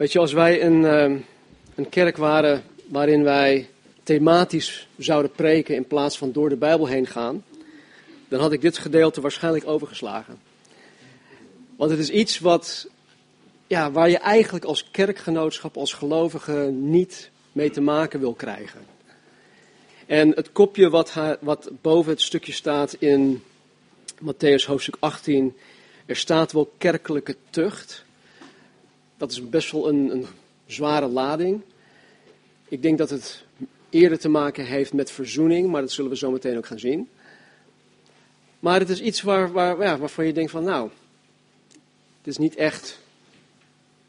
Weet je, als wij een, ehm, een kerk waren waarin wij thematisch zouden preken in plaats van door de Bijbel heen gaan, dan had ik dit gedeelte waarschijnlijk overgeslagen. Want het is iets wat, ja, waar je eigenlijk als kerkgenootschap, als gelovige niet mee te maken wil krijgen. En het kopje wat, wat boven het stukje staat in Matthäus hoofdstuk 18, er staat wel kerkelijke tucht. Dat is best wel een, een zware lading. Ik denk dat het eerder te maken heeft met verzoening, maar dat zullen we zo meteen ook gaan zien. Maar het is iets waar, waar, ja, waarvan je denkt van nou, het is niet echt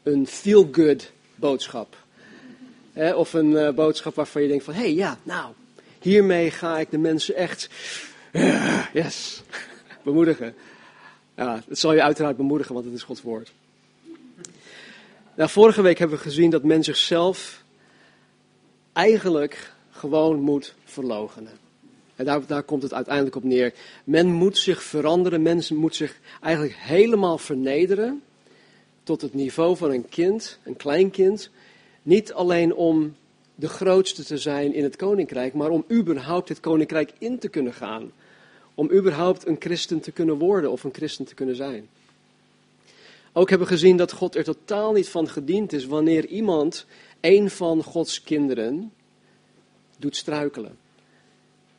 een feel-good boodschap. of een uh, boodschap waarvan je denkt van hé hey, ja, nou, hiermee ga ik de mensen echt, yes, bemoedigen. Ja, het zal je uiteraard bemoedigen, want het is Gods woord. Nou, vorige week hebben we gezien dat men zichzelf eigenlijk gewoon moet verlogenen. En daar, daar komt het uiteindelijk op neer. Men moet zich veranderen, mensen moet zich eigenlijk helemaal vernederen tot het niveau van een kind, een klein kind. Niet alleen om de grootste te zijn in het koninkrijk, maar om überhaupt het koninkrijk in te kunnen gaan. Om überhaupt een christen te kunnen worden of een christen te kunnen zijn. Ook hebben we gezien dat God er totaal niet van gediend is wanneer iemand een van Gods kinderen doet struikelen.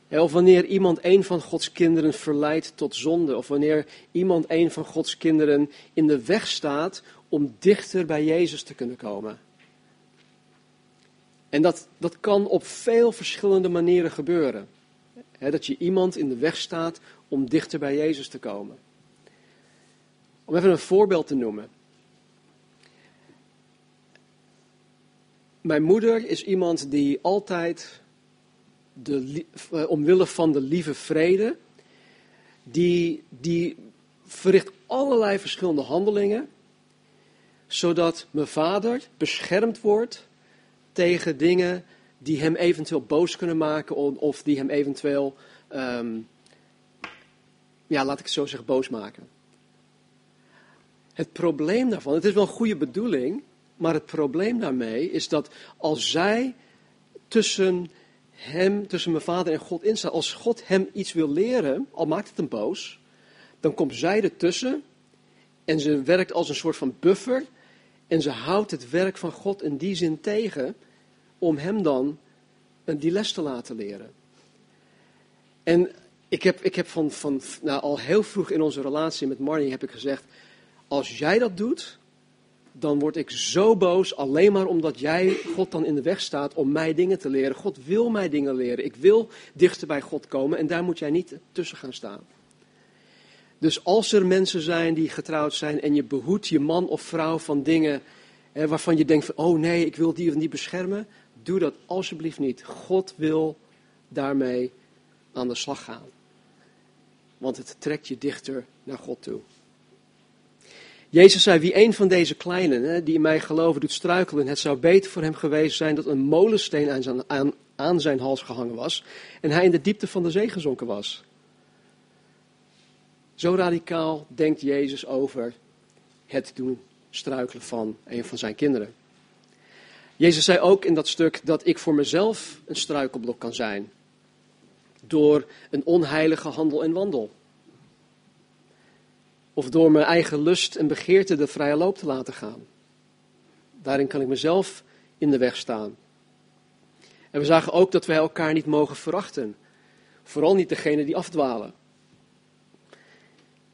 Of wanneer iemand een van Gods kinderen verleidt tot zonde. Of wanneer iemand een van Gods kinderen in de weg staat om dichter bij Jezus te kunnen komen. En dat, dat kan op veel verschillende manieren gebeuren. dat je iemand in de weg staat om dichter bij Jezus te komen. Om even een voorbeeld te noemen. Mijn moeder is iemand die altijd, de, eh, omwille van de lieve vrede, die, die verricht allerlei verschillende handelingen, zodat mijn vader beschermd wordt tegen dingen die hem eventueel boos kunnen maken of die hem eventueel, ehm, ja, laat ik het zo zeggen, boos maken. Het probleem daarvan, het is wel een goede bedoeling, maar het probleem daarmee is dat als zij tussen hem, tussen mijn vader en God instaat, als God hem iets wil leren, al maakt het hem boos, dan komt zij ertussen en ze werkt als een soort van buffer en ze houdt het werk van God in die zin tegen om hem dan die les te laten leren. En ik heb, ik heb van, van nou, al heel vroeg in onze relatie met Marnie heb ik gezegd, als jij dat doet, dan word ik zo boos alleen maar omdat jij God dan in de weg staat om mij dingen te leren. God wil mij dingen leren. Ik wil dichter bij God komen en daar moet jij niet tussen gaan staan. Dus als er mensen zijn die getrouwd zijn en je behoedt je man of vrouw van dingen hè, waarvan je denkt van, oh nee, ik wil die of niet beschermen, doe dat alsjeblieft niet. God wil daarmee aan de slag gaan. Want het trekt je dichter naar God toe. Jezus zei, wie een van deze kleinen, die in mij geloven, doet struikelen, het zou beter voor hem geweest zijn dat een molensteen aan zijn, aan, aan zijn hals gehangen was en hij in de diepte van de zee gezonken was. Zo radicaal denkt Jezus over het doen struikelen van een van zijn kinderen. Jezus zei ook in dat stuk dat ik voor mezelf een struikelblok kan zijn. Door een onheilige handel en wandel. Of door mijn eigen lust en begeerte de vrije loop te laten gaan. Daarin kan ik mezelf in de weg staan. En we zagen ook dat wij elkaar niet mogen verachten. Vooral niet degene die afdwalen.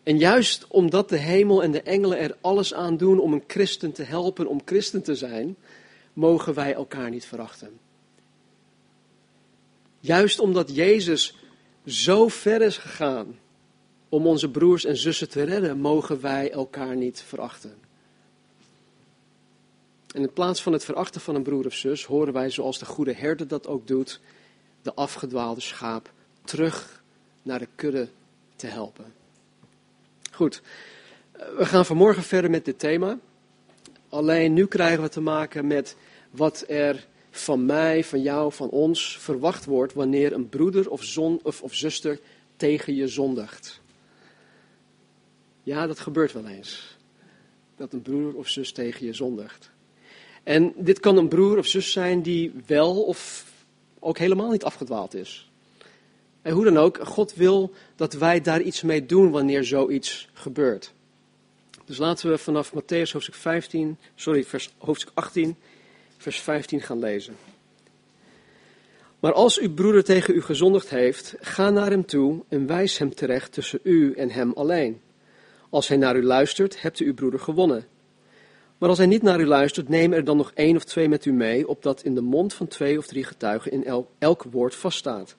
En juist omdat de hemel en de engelen er alles aan doen om een christen te helpen om christen te zijn, mogen wij elkaar niet verachten. Juist omdat Jezus zo ver is gegaan om onze broers en zussen te redden, mogen wij elkaar niet verachten. En in plaats van het verachten van een broer of zus, horen wij zoals de goede herder dat ook doet, de afgedwaalde schaap terug naar de kudde te helpen. Goed, we gaan vanmorgen verder met dit thema. Alleen nu krijgen we te maken met wat er van mij, van jou, van ons verwacht wordt wanneer een broeder of, zon, of, of zuster tegen je zondigt. Ja, dat gebeurt wel eens. Dat een broer of zus tegen je zondigt. En dit kan een broer of zus zijn die wel of ook helemaal niet afgedwaald is. En hoe dan ook, God wil dat wij daar iets mee doen wanneer zoiets gebeurt. Dus laten we vanaf Matthäus hoofdstuk 15, sorry, hoofdstuk 18, vers 15 gaan lezen. Maar als uw broeder tegen u gezondigd heeft, ga naar hem toe en wijs hem terecht tussen u en hem alleen. Als hij naar u luistert, hebt u uw broeder gewonnen. Maar als hij niet naar u luistert, neem er dan nog één of twee met u mee, opdat in de mond van twee of drie getuigen in elk, elk woord vaststaat.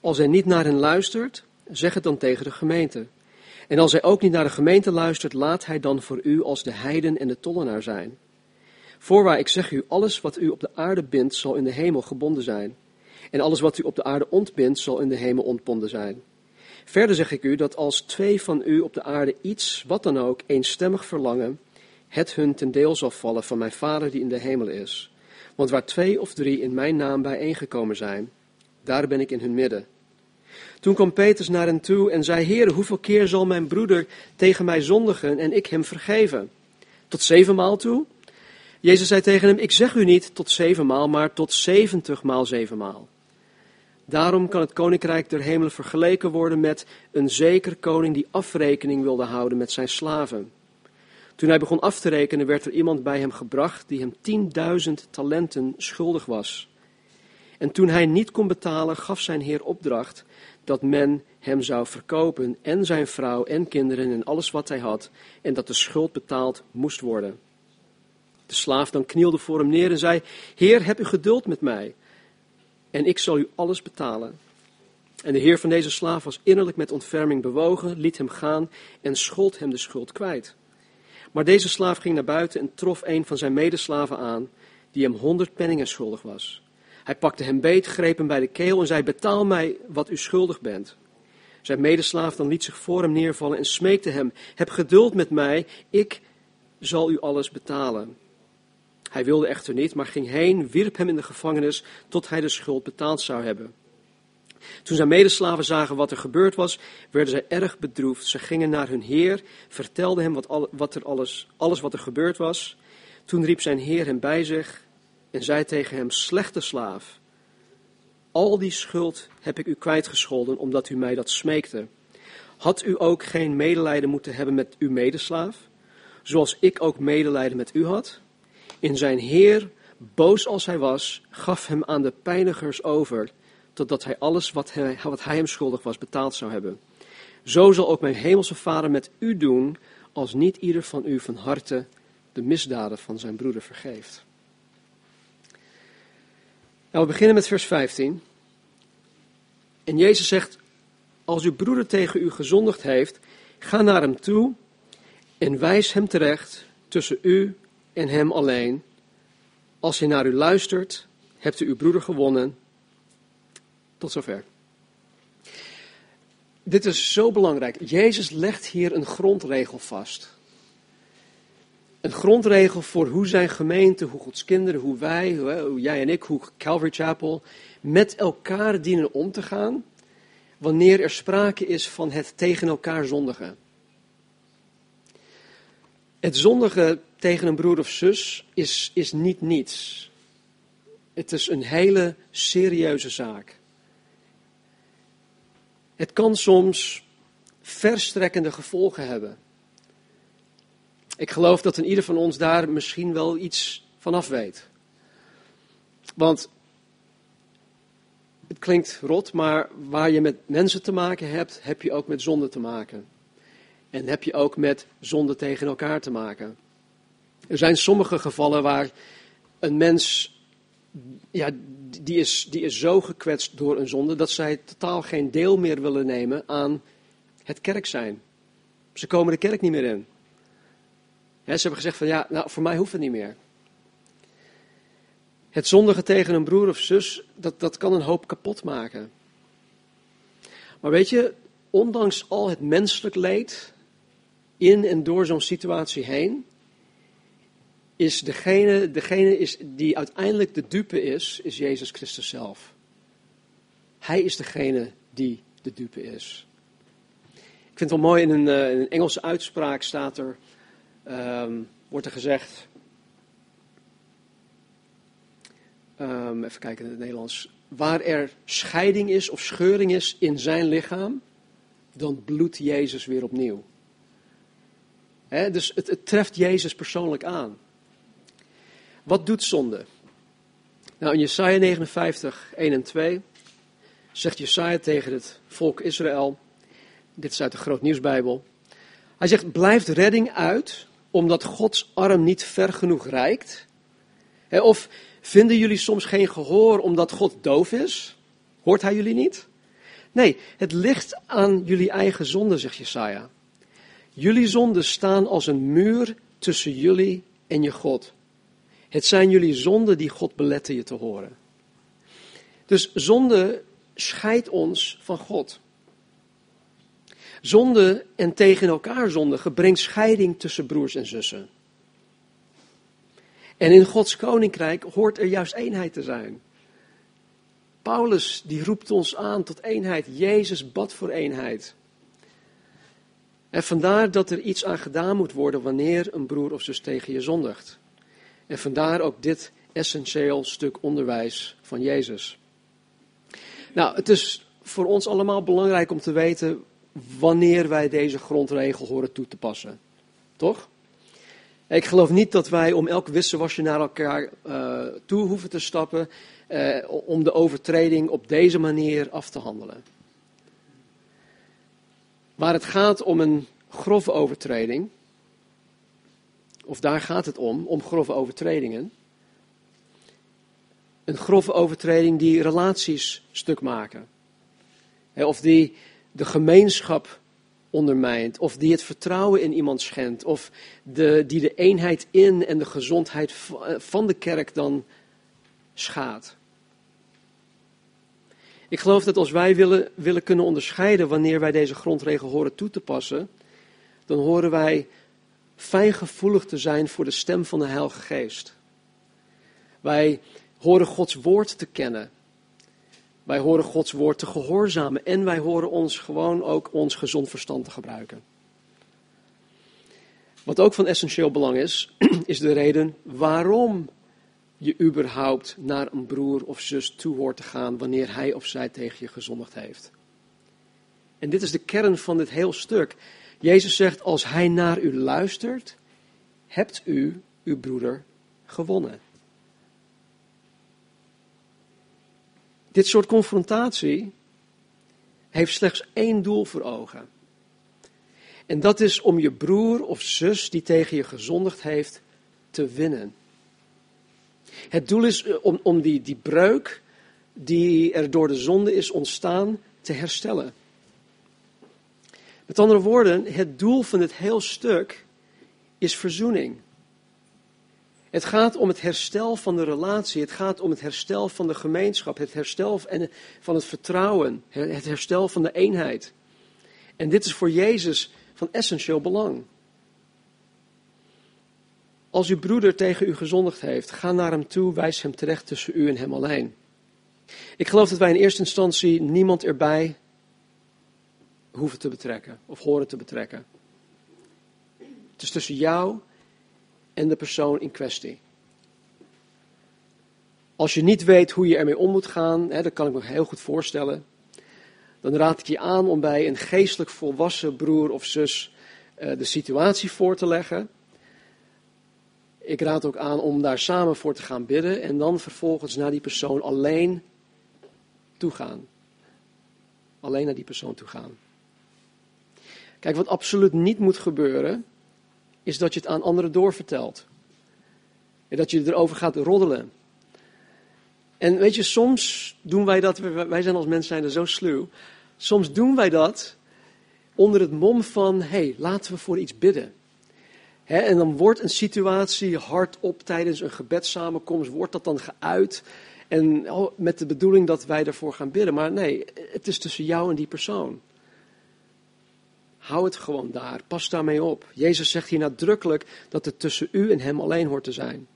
Als hij niet naar hen luistert, zeg het dan tegen de gemeente. En als hij ook niet naar de gemeente luistert, laat hij dan voor u als de heiden en de tollenaar zijn. Voorwaar, ik zeg u, alles wat u op de aarde bindt, zal in de hemel gebonden zijn. En alles wat u op de aarde ontbindt, zal in de hemel ontbonden zijn. Verder zeg ik u dat als twee van u op de aarde iets, wat dan ook, eenstemmig verlangen, het hun ten deel zal vallen van mijn Vader die in de hemel is. Want waar twee of drie in mijn naam bijeengekomen zijn, daar ben ik in hun midden. Toen kwam Petrus naar hen toe en zei: Heer, hoeveel keer zal mijn broeder tegen mij zondigen en ik hem vergeven? Tot zevenmaal toe? Jezus zei tegen hem: Ik zeg u niet tot zevenmaal, maar tot zeventigmaal zevenmaal. Daarom kan het koninkrijk der hemelen vergeleken worden met een zeker koning die afrekening wilde houden met zijn slaven. Toen hij begon af te rekenen, werd er iemand bij hem gebracht die hem tienduizend talenten schuldig was. En toen hij niet kon betalen, gaf zijn heer opdracht dat men hem zou verkopen en zijn vrouw en kinderen en alles wat hij had, en dat de schuld betaald moest worden. De slaaf dan knielde voor hem neer en zei: Heer, heb u geduld met mij, en ik zal u alles betalen. En de heer van deze slaaf was innerlijk met ontferming bewogen, liet hem gaan en schold hem de schuld kwijt. Maar deze slaaf ging naar buiten en trof een van zijn medeslaven aan, die hem honderd penningen schuldig was. Hij pakte hem beet, greep hem bij de keel en zei: Betaal mij wat u schuldig bent. Zijn medeslaaf dan liet zich voor hem neervallen en smeekte hem: Heb geduld met mij, ik zal u alles betalen. Hij wilde echter niet, maar ging heen, wierp hem in de gevangenis tot hij de schuld betaald zou hebben. Toen zijn medeslaven zagen wat er gebeurd was, werden zij erg bedroefd. Ze gingen naar hun heer, vertelden hem wat, wat er alles, alles wat er gebeurd was. Toen riep zijn heer hem bij zich en zei tegen hem: Slechte slaaf, al die schuld heb ik u kwijtgescholden omdat u mij dat smeekte. Had u ook geen medelijden moeten hebben met uw medeslaaf, zoals ik ook medelijden met u had? In zijn heer, boos als hij was, gaf hem aan de pijnigers over, totdat hij alles wat hij, wat hij hem schuldig was betaald zou hebben. Zo zal ook mijn hemelse vader met u doen, als niet ieder van u van harte de misdaden van zijn broeder vergeeft. Nou, we beginnen met vers 15. En Jezus zegt, als uw broeder tegen u gezondigd heeft, ga naar hem toe en wijs hem terecht tussen u en hem alleen. Als hij naar u luistert, hebt u uw broeder gewonnen. Tot zover. Dit is zo belangrijk. Jezus legt hier een grondregel vast. Een grondregel voor hoe zijn gemeente, hoe Gods kinderen, hoe wij, hoe jij en ik, hoe Calvary Chapel met elkaar dienen om te gaan wanneer er sprake is van het tegen elkaar zondigen. Het zondigen tegen een broer of zus is, is niet niets. Het is een hele serieuze zaak. Het kan soms verstrekkende gevolgen hebben. Ik geloof dat een ieder van ons daar misschien wel iets vanaf weet. Want het klinkt rot, maar waar je met mensen te maken hebt, heb je ook met zonde te maken. En heb je ook met zonde tegen elkaar te maken. Er zijn sommige gevallen waar een mens, ja, die is, die is zo gekwetst door een zonde dat zij totaal geen deel meer willen nemen aan het kerk zijn. Ze komen de kerk niet meer in. ze hebben gezegd van ja, nou, voor mij hoeft het niet meer. Het zondigen tegen een broer of zus, dat, dat kan een hoop kapot maken. Maar weet je, ondanks al het menselijk leed in en door zo'n situatie heen, is degene, degene is die uiteindelijk de dupe is, is Jezus Christus zelf. Hij is degene die de dupe is. Ik vind het wel mooi, in een, eh, in een Engelse uitspraak staat er, um, wordt er gezegd, ehm, even kijken in het Nederlands, waar er scheiding is of scheuring is in zijn lichaam, dan bloedt Jezus weer opnieuw. Dus het, het treft Jezus persoonlijk aan. Wat doet zonde? Nou, in Jesaja 59, 1 en 2 zegt Jesaja tegen het volk Israël, dit is uit de Groot Nieuwsbijbel, hij zegt, blijft redding uit, omdat Gods arm niet ver genoeg reikt? Of vinden jullie soms geen gehoor omdat God doof is? Hoort hij jullie niet? Nee, het ligt aan jullie eigen zonde, zegt Jesaja. Jullie zonden staan als een muur tussen jullie en je God. Het zijn jullie zonden die God beletten je te horen. Dus zonde scheidt ons van God. Zonde en tegen elkaar zondigen brengt scheiding tussen broers en zussen. En in Gods koninkrijk hoort er juist eenheid te zijn. Paulus die roept ons aan tot eenheid. Jezus bad voor eenheid. En vandaar dat er iets aan gedaan moet worden wanneer een broer of zus tegen je zondigt. En vandaar ook dit essentieel stuk onderwijs van Jezus. Nou, het is voor ons allemaal belangrijk om te weten wanneer wij deze grondregel horen toe te passen. Toch? Ik geloof niet dat wij om elk wisselwasje naar elkaar uh, toe hoeven te stappen uh, om de overtreding op deze manier af te handelen. Waar het gaat om een grove overtreding, of daar gaat het om, om grove overtredingen. Een grove overtreding die relaties stuk maken. Of die de gemeenschap ondermijnt, of die het vertrouwen in iemand schendt, of de, die de eenheid in en de gezondheid van de kerk dan schaadt. Ik geloof dat als wij willen, willen kunnen onderscheiden wanneer wij deze grondregel horen toe te passen, dan horen wij fijngevoelig te zijn voor de stem van de Heilige Geest. Wij horen Gods woord te kennen. Wij horen Gods woord te gehoorzamen en wij horen ons gewoon ook ons gezond verstand te gebruiken. Wat ook van essentieel belang is, is de reden waarom je überhaupt naar een broer of zus toe hoort te gaan wanneer hij of zij tegen je gezondigd heeft. En dit is de kern van dit heel stuk. Jezus zegt, als hij naar u luistert, hebt u uw broeder gewonnen. Dit soort confrontatie heeft slechts één doel voor ogen. En dat is om je broer of zus die tegen je gezondigd heeft te winnen. Het doel is eh, om, om die, die breuk die er door de zonde is ontstaan te herstellen. Met andere woorden, het doel van dit heel stuk is verzoening. Het gaat om het herstel van de relatie, het gaat om het herstel van de gemeenschap, het herstel van het vertrouwen, het herstel van de eenheid. En dit is voor Jezus van essentieel belang. Als uw broeder tegen u gezondigd heeft, ga naar hem toe, wijs hem terecht tussen u en hem alleen. Ik geloof dat wij in eerste instantie niemand erbij hoeven te betrekken of horen te betrekken. Het is tussen jou en de persoon in kwestie. Als je niet weet hoe je ermee om moet gaan, hè, dat kan ik me heel goed voorstellen, dan raad ik je aan om bij een geestelijk volwassen broer of zus uh, de situatie voor te leggen. Ik raad ook aan om daar samen voor te gaan bidden en dan vervolgens naar die persoon alleen toe gaan. Alleen naar die persoon toe gaan. Kijk, wat absoluut niet moet gebeuren, is dat je het aan anderen doorvertelt. En dat je erover gaat roddelen. En weet je, soms doen wij dat, wij zijn als mensen zijn er zo sluw. Soms doen wij dat onder het mom van, hé, hey, laten we voor iets bidden. en dan wordt een situatie hardop tijdens een gebedssamenkomst, wordt dat dan geuit. En oh, met de bedoeling dat wij ervoor gaan bidden. Maar nee, het is tussen jou en die persoon. Hou het gewoon daar. Pas daarmee op. Jezus zegt hier nadrukkelijk dat het tussen u en hem alleen hoort te zijn.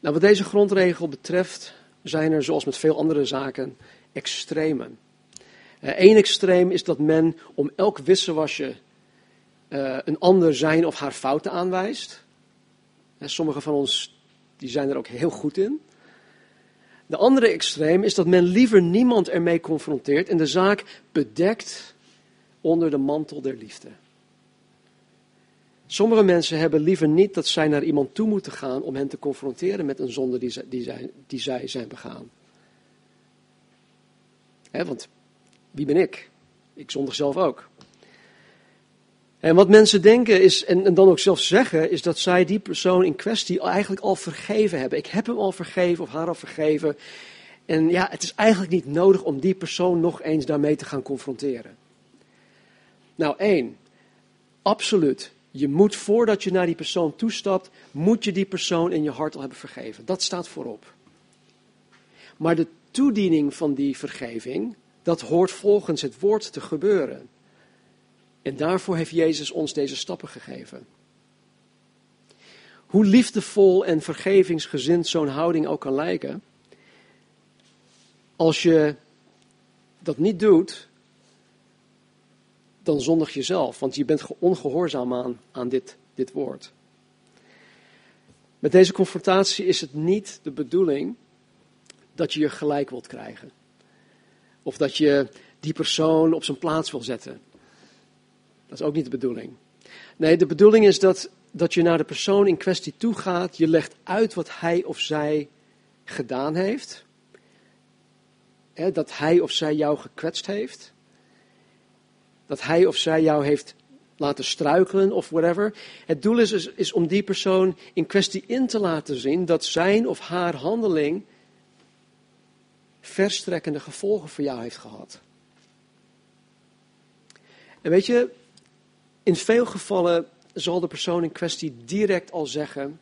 Nou, wat deze grondregel betreft, zijn er, zoals met veel andere zaken, extremen. Eén uh, extreem is dat men om elk wisselwasje uh, een ander zijn of haar fouten aanwijst. Uh, sommigen van ons Die zijn er ook heel goed in. De andere extreem is dat men liever niemand ermee confronteert en de zaak bedekt onder de mantel der liefde. Sommige mensen hebben liever niet dat zij naar iemand toe moeten gaan om hen te confronteren met een zonde die zij, die zij, zijn begaan. want wie ben ik? Ik zondig zelf ook. En wat mensen denken is, en, en, dan ook zelf zeggen, is dat zij die persoon in kwestie eigenlijk al vergeven hebben. Ik heb hem al vergeven of haar al vergeven. En ja, het is eigenlijk niet nodig om die persoon nog eens daarmee te gaan confronteren. Nou, één, absoluut. Je moet voordat je naar die persoon toestapt, moet je die persoon in je hart al hebben vergeven. Dat staat voorop. Maar de toediening van die vergeving, dat hoort volgens het woord te gebeuren. En daarvoor heeft Jezus ons deze stappen gegeven. Hoe liefdevol en vergevingsgezind zo'n houding ook kan lijken, als je dat niet doet, dan zondig je zelf, want je bent ongehoorzaam aan, aan dit, dit woord. Met deze confrontatie is het niet de bedoeling dat je je gelijk wilt krijgen. Of dat je die persoon op zijn plaats wil zetten. Dat is ook niet de bedoeling. Nee, de bedoeling is dat, dat je naar de persoon in kwestie toe gaat. Je legt uit wat hij of zij gedaan heeft. dat hij of zij jou gekwetst heeft. Dat hij of zij jou heeft laten struikelen of whatever. Het doel is, is, is om die persoon in kwestie in te laten zien dat zijn of haar handeling verstrekkende gevolgen voor jou heeft gehad. En weet je, in veel gevallen zal de persoon in kwestie direct al zeggen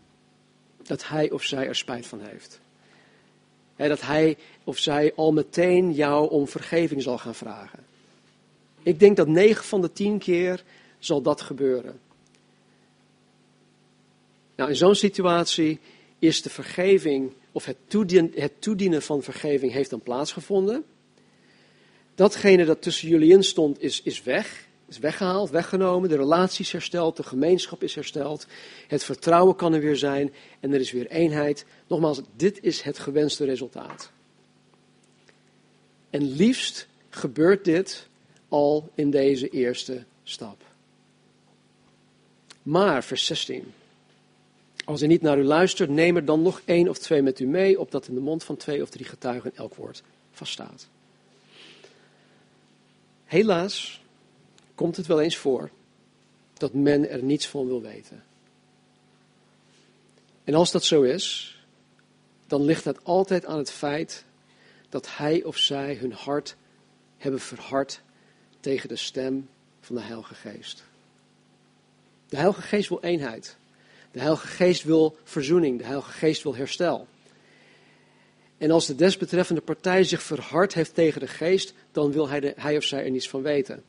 dat hij of zij er spijt van heeft. dat hij of zij al meteen jou om vergeving zal gaan vragen. Ik denk dat 9 van de 10 keer zal dat gebeuren. Nou, in zo'n situatie is de vergeving, of het toedienen, het toedienen van vergeving heeft dan plaatsgevonden. Datgene dat tussen jullie in stond is, is weg, is weggehaald, weggenomen. De relatie is hersteld, de gemeenschap is hersteld. Het vertrouwen kan er weer zijn en er is weer eenheid. Nogmaals, dit is het gewenste resultaat. En liefst gebeurt dit al in deze eerste stap. Maar, vers 16. Als hij niet naar u luistert, neem er dan nog één of twee met u mee, opdat in de mond van twee of drie getuigen elk woord vaststaat. Helaas komt het wel eens voor dat men er niets van wil weten. En als dat zo is, dan ligt dat altijd aan het feit dat hij of zij hun hart hebben verhard tegen de stem van de Heilige Geest. De Heilige Geest wil eenheid. De Heilige Geest wil verzoening. De Heilige Geest wil herstel. En als de desbetreffende partij zich verhard heeft tegen de Geest, dan wil hij, de, hij of zij er niets van weten.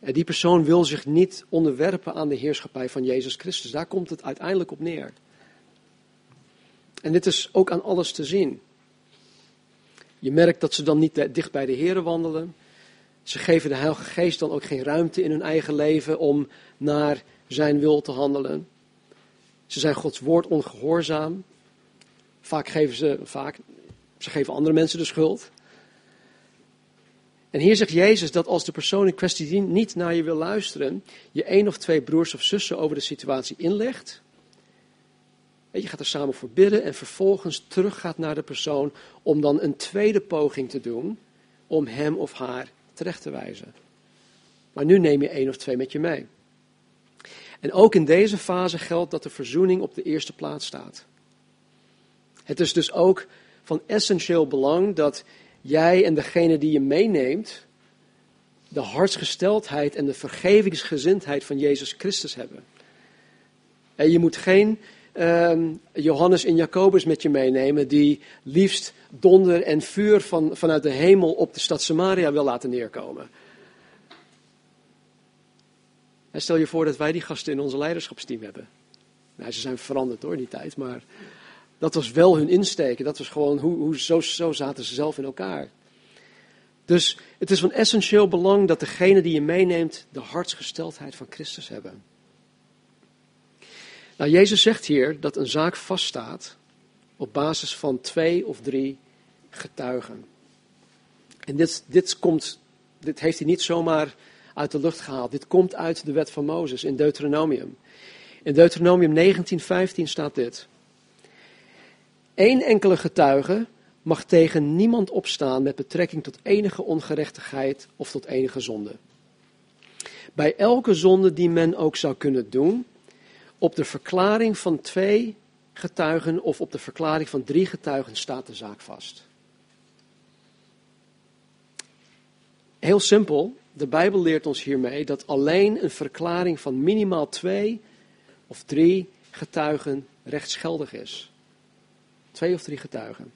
En die persoon wil zich niet onderwerpen aan de heerschappij van Jezus Christus. Daar komt het uiteindelijk op neer. En dit is ook aan alles te zien. Je merkt dat ze dan niet dicht bij de Heeren wandelen. Ze geven de Heilige Geest dan ook geen ruimte in hun eigen leven om naar zijn wil te handelen. Ze zijn Gods woord ongehoorzaam. Vaak geven ze, vaak, ze geven andere mensen de schuld. En hier zegt Jezus dat als de persoon in kwestie niet naar je wil luisteren, je één of twee broers of zussen over de situatie inlegt. Je gaat er samen voor bidden en vervolgens teruggaat naar de persoon om dan een tweede poging te doen om hem of haar terecht te wijzen. Maar nu neem je één of twee met je mee. En ook in deze fase geldt dat de verzoening op de eerste plaats staat. Het is dus ook van essentieel belang dat jij en degene die je meeneemt de hartsgesteldheid en de vergevingsgezindheid van Jezus Christus hebben. En je moet geen uh, Johannes en Jacobus met je meenemen die liefst donder en vuur van, vanuit de hemel op de stad Samaria wil laten neerkomen. En stel je voor dat wij die gasten in onze leiderschapsteam hebben. Nou, ze zijn veranderd door die tijd, maar dat was wel hun insteken. Dat was gewoon hoe, hoe zo, zo zaten ze zelf in elkaar. Dus het is van essentieel belang dat degene die je meeneemt de hartsgesteldheid van Christus hebben. Nou, Jezus zegt hier dat een zaak vaststaat op basis van twee of drie getuigen. En dit, dit, komt, dit heeft hij niet zomaar uit de lucht gehaald. Dit komt uit de wet van Mozes in Deuteronomium. In Deuteronomium 19:15 staat dit. Eén enkele getuige mag tegen niemand opstaan met betrekking tot enige ongerechtigheid of tot enige zonde. Bij elke zonde die men ook zou kunnen doen, op de verklaring van twee getuigen of op de verklaring van drie getuigen staat de zaak vast. Heel simpel, de Bijbel leert ons hiermee dat alleen een verklaring van minimaal twee of drie getuigen rechtsgeldig is. Twee of drie getuigen.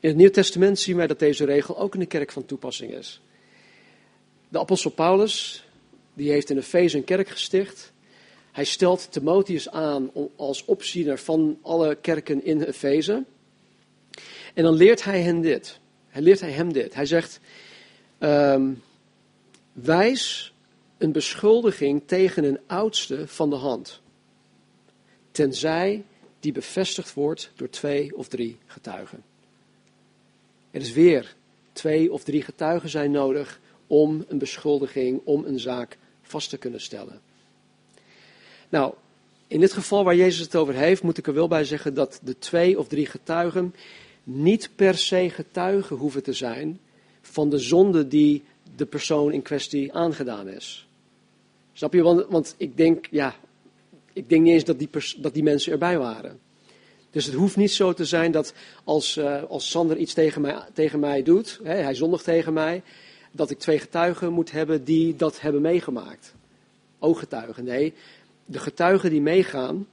In het Nieuw Testament zien wij dat deze regel ook in de kerk van toepassing is. De apostel Paulus, die heeft in Efeze een kerk gesticht. Hij stelt Timotheus aan als opziener van alle kerken in Efeze. En dan leert hij hen dit. Hij leert hem dit. Hij zegt, um, wijs een beschuldiging tegen een oudste van de hand. Tenzij die bevestigd wordt door twee of drie getuigen. Er is weer twee of drie getuigen zijn nodig om een beschuldiging, om een zaak vast te kunnen stellen. Nou, in dit geval waar Jezus het over heeft, moet ik er wel bij zeggen dat de twee of drie getuigen niet per se getuigen hoeven te zijn van de zonde die de persoon in kwestie aangedaan is. Snap je? Want, want ik denk, ja, ik denk niet eens dat die, dat die mensen erbij waren. Dus het hoeft niet zo te zijn dat als, uh, als Sander iets tegen mij, tegen mij doet, hè, hij zondigt tegen mij, dat ik twee getuigen moet hebben die dat hebben meegemaakt. Ooggetuigen. Nee, de getuigen die meegaan,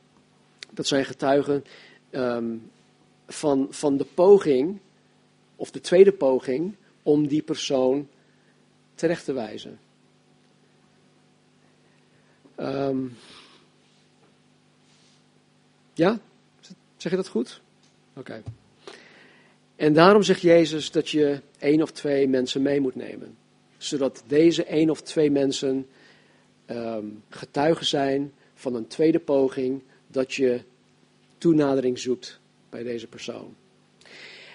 dat zijn getuigen um, van, van de poging, of de tweede poging, om die persoon terecht te wijzen. Um, ja, zeg je dat goed? Oké. En daarom zegt Jezus dat je één of twee mensen mee moet nemen. Zodat deze één of twee mensen um, getuigen zijn van een tweede poging dat je toenadering zoekt bij deze persoon.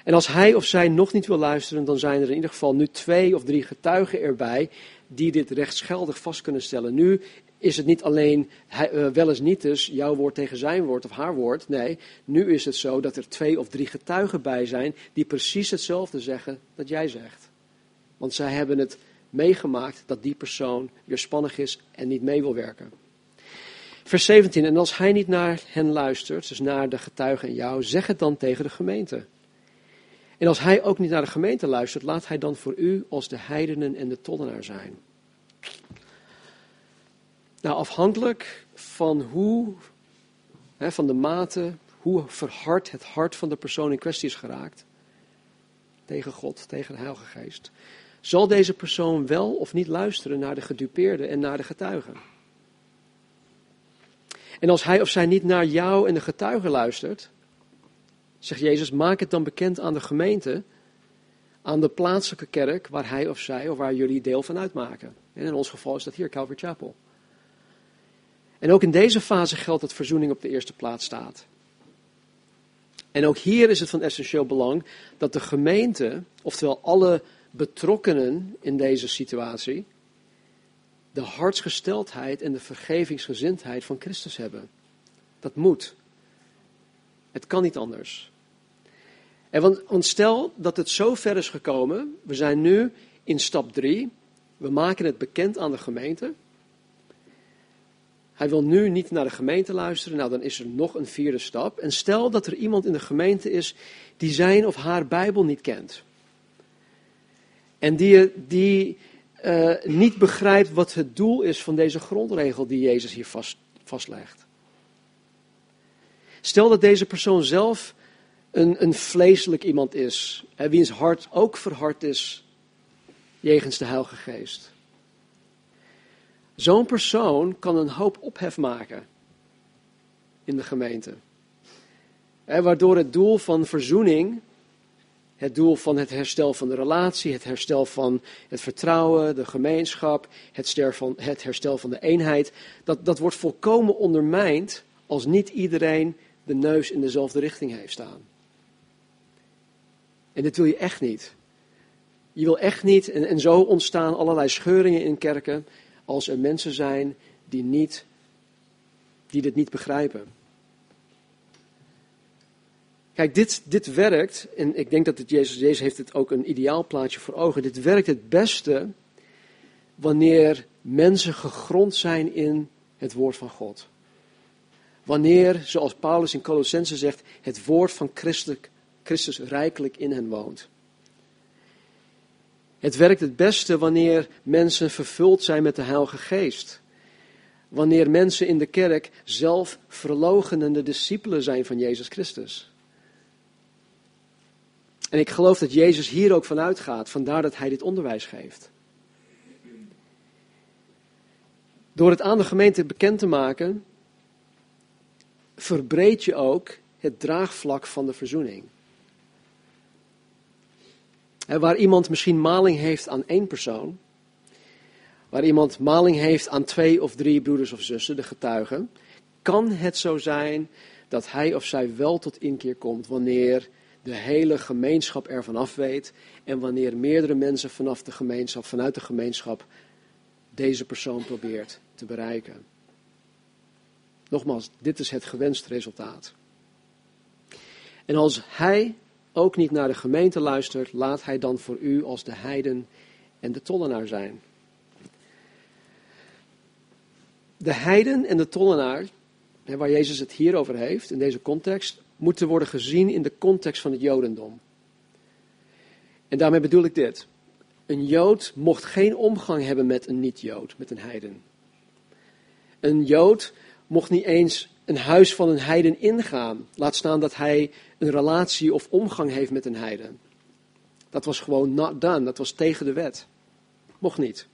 En als hij of zij nog niet wil luisteren, dan zijn er in ieder geval nu twee of drie getuigen erbij die dit rechtsgeldig vast kunnen stellen. Nu is het niet alleen uh, wel eens niet dus jouw woord tegen zijn woord of haar woord. Nee, nu is het zo dat er twee of drie getuigen bij zijn die precies hetzelfde zeggen dat jij zegt. Want zij hebben het meegemaakt dat die persoon weerspannig is en niet mee wil werken. Vers 17, en als hij niet naar hen luistert, dus naar de getuigen en jou, zeg het dan tegen de gemeente. En als hij ook niet naar de gemeente luistert, laat hij dan voor u als de heidenen en de tollenaar zijn. Nou, afhankelijk van hoe, hè, van de mate, hoe verhard het hart van de persoon in kwestie is geraakt, tegen God, tegen de Heilige Geest, zal deze persoon wel of niet luisteren naar de gedupeerde en naar de getuigen. En als hij of zij niet naar jou en de getuigen luistert, zegt Jezus, maak het dan bekend aan de gemeente, aan de plaatselijke kerk waar hij of zij of waar jullie deel van uitmaken. En in ons geval is dat hier Calvary Chapel. En ook in deze fase geldt dat verzoening op de eerste plaats staat. En ook hier is het van essentieel belang dat de gemeente, oftewel alle betrokkenen in deze situatie, de hartsgesteldheid en de vergevingsgezindheid van Christus hebben. Dat moet. Het kan niet anders. En want, stel dat het zo ver is gekomen, we zijn nu in stap 3, we maken het bekend aan de gemeente. Hij wil nu niet naar de gemeente luisteren, nou dan is er nog een vierde stap. En stel dat er iemand in de gemeente is die zijn of haar Bijbel niet kent. En die, die uh, niet begrijpt wat het doel is van deze grondregel die Jezus hier vast, vastlegt. Stel dat deze persoon zelf een, een vleeselijk iemand is, hè, wiens hart ook verhard is jegens de Heilige Geest. Zo'n persoon kan een hoop ophef maken in de gemeente. Waardoor het doel van verzoening het doel van het herstel van de relatie, het herstel van het vertrouwen, de gemeenschap, het, van, het herstel van de eenheid, dat, dat wordt volkomen ondermijnd als niet iedereen de neus in dezelfde richting heeft staan. En dit wil je echt niet. Je wil echt niet, en, en zo ontstaan allerlei scheuringen in kerken, als er mensen zijn die, niet, die dit niet begrijpen. Kijk, dit, dit werkt, en ik denk dat het Jezus, Jezus heeft het ook een ideaal plaatje voor ogen. Dit werkt het beste wanneer mensen gegrond zijn in het woord van God. Wanneer, zoals Paulus in Colossense zegt, het woord van Christus rijkelijk in hen woont. Het werkt het beste wanneer mensen vervuld zijn met de Heilige Geest. Wanneer mensen in de kerk zelf verlogenende discipelen zijn van Jezus Christus. En ik geloof dat Jezus hier ook vanuit gaat, vandaar dat hij dit onderwijs geeft. Door het aan de gemeente bekend te maken, verbreed je ook het draagvlak van de verzoening. waar iemand misschien maling heeft aan één persoon, waar iemand maling heeft aan twee of drie broeders of zussen, de getuigen, kan het zo zijn dat hij of zij wel tot inkeer komt wanneer de hele gemeenschap ervan af weet en wanneer meerdere mensen vanaf de gemeenschap, vanuit de gemeenschap deze persoon probeert te bereiken. Nogmaals, dit is het gewenste resultaat. En als hij ook niet naar de gemeente luistert, laat hij dan voor u als de heiden en de tollenaar zijn. De heiden en de tollenaar, waar Jezus het hier over heeft, in deze context, moeten worden gezien in de context van het Jodendom. En daarmee bedoel ik dit. Een Jood mocht geen omgang hebben met een niet-Jood, met een heiden. Een Jood mocht niet eens een huis van een heiden ingaan. Laat staan dat hij een relatie of omgang heeft met een heiden. Dat was gewoon not done. Dat was tegen de wet. Mocht niet.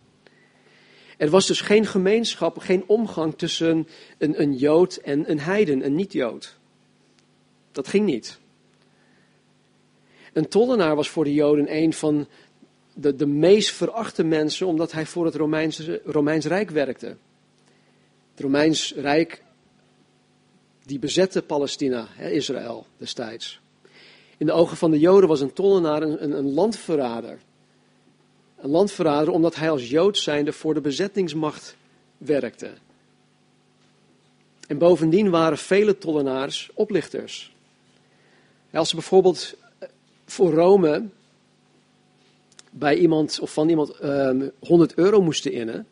Er was dus geen gemeenschap, geen omgang tussen een, een Jood en een heiden, een niet-Jood. Dat ging niet. Een tollenaar was voor de Joden een van de, de meest verachte mensen, omdat hij voor het Romeinse, Romeins Rijk werkte. Het Romeins Rijk, die bezette Palestina, Israël destijds. In de ogen van de Joden was een tollenaar een, een, een landverrader. Een landverrader omdat hij als Jood zijnde voor de bezettingsmacht werkte. En bovendien waren vele tollenaars oplichters. Als ze bijvoorbeeld eh, voor Rome bij iemand of van iemand um, ehm, 100 euro moesten innen,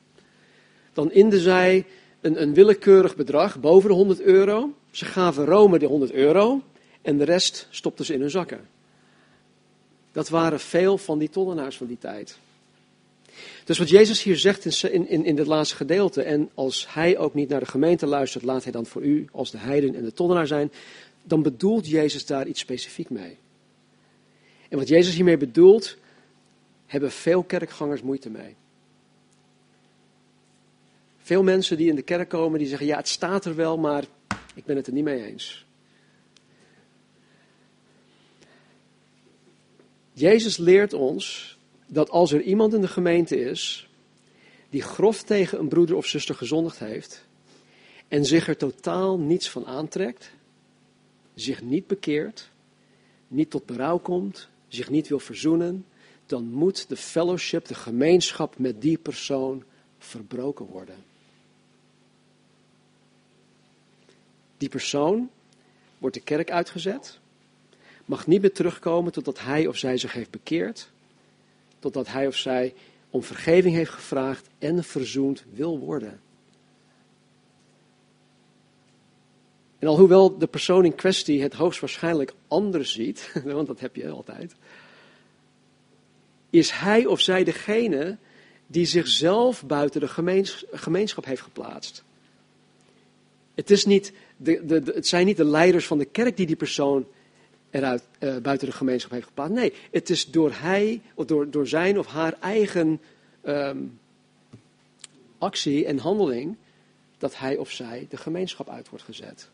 dan inden zij een, een willekeurig bedrag boven de 100 euro. Ze gaven Rome de 100 euro en de rest stopten ze in hun zakken. Dat waren veel van die tollenaars van die tijd. Dus wat Jezus hier zegt in, in, in het laatste gedeelte, en als hij ook niet naar de gemeente luistert, laat hij dan voor u als de heiden en de tollenaar zijn, dan bedoelt Jezus daar iets specifiek mee. En wat Jezus hiermee bedoelt, hebben veel kerkgangers moeite mee. Veel mensen die in de kerk komen, die zeggen, ja het staat er wel, maar ik ben het er niet mee eens. Jezus leert ons dat als er iemand in de gemeente is die grof tegen een broeder of zuster gezondigd heeft en zich er totaal niets van aantrekt, zich niet bekeert, niet tot berouw komt, zich niet wil verzoenen, dan moet de fellowship, de gemeenschap met die persoon verbroken worden. Die persoon wordt de kerk uitgezet, mag niet meer terugkomen totdat hij of zij zich heeft bekeerd, totdat hij of zij om vergeving heeft gevraagd en verzoend wil worden. En alhoewel de persoon in kwestie het hoogstwaarschijnlijk anders ziet, want dat heb je altijd, is hij of zij degene die zichzelf buiten de gemeenschap heeft geplaatst. Het, is niet de, de, het zijn niet de leiders van de kerk die die persoon eruit, uh, buiten de gemeenschap heeft geplaatst. Nee, het is door hij, of door, door zijn of haar eigen um, actie en handeling dat hij of zij de gemeenschap uit wordt gezet.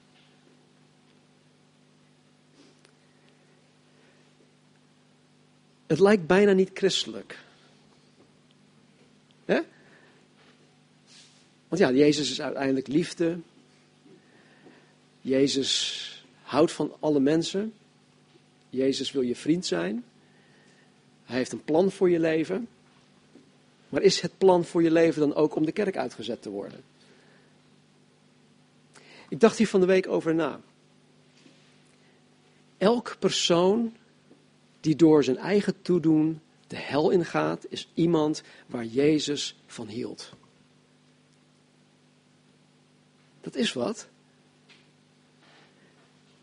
Het lijkt bijna niet christelijk. Hè? Want ja, Jezus is uiteindelijk liefde. Jezus houdt van alle mensen. Jezus wil je vriend zijn. Hij heeft een plan voor je leven. Maar is het plan voor je leven dan ook om de kerk uitgezet te worden? Ik dacht hier van de week over na. Elk persoon die door zijn eigen toedoen de hel ingaat, is iemand waar Jezus van hield. Dat is wat.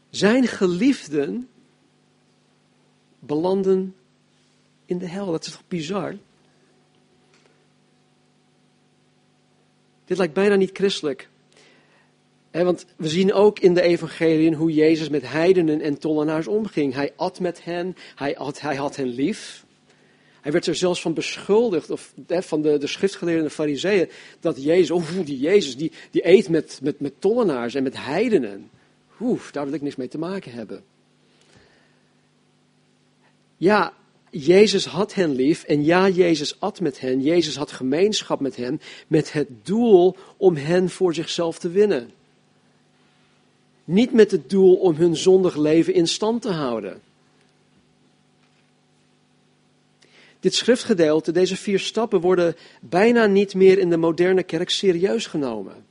Zijn geliefden belanden in de hel. Dat is toch bizar? Dit lijkt bijna niet christelijk. Want we zien ook in de evangeliën hoe Jezus met heidenen en tollenaars omging. Hij at met hen, hij hij had hen lief. Hij werd er zelfs van beschuldigd, of van de, de schriftgeleerden en de fariseeën, dat Jezus, oh die Jezus, die, die eet met, met, met tollenaars en met heidenen. Oeh, daar wil ik niks mee te maken hebben. Ja, Jezus had hen lief en ja, Jezus at met hen. Jezus had gemeenschap met hen met het doel om hen voor zichzelf te winnen. Niet met het doel om hun zondig leven in stand te houden. Dit schriftgedeelte, deze vier stappen, worden bijna niet meer in de moderne kerk serieus genomen.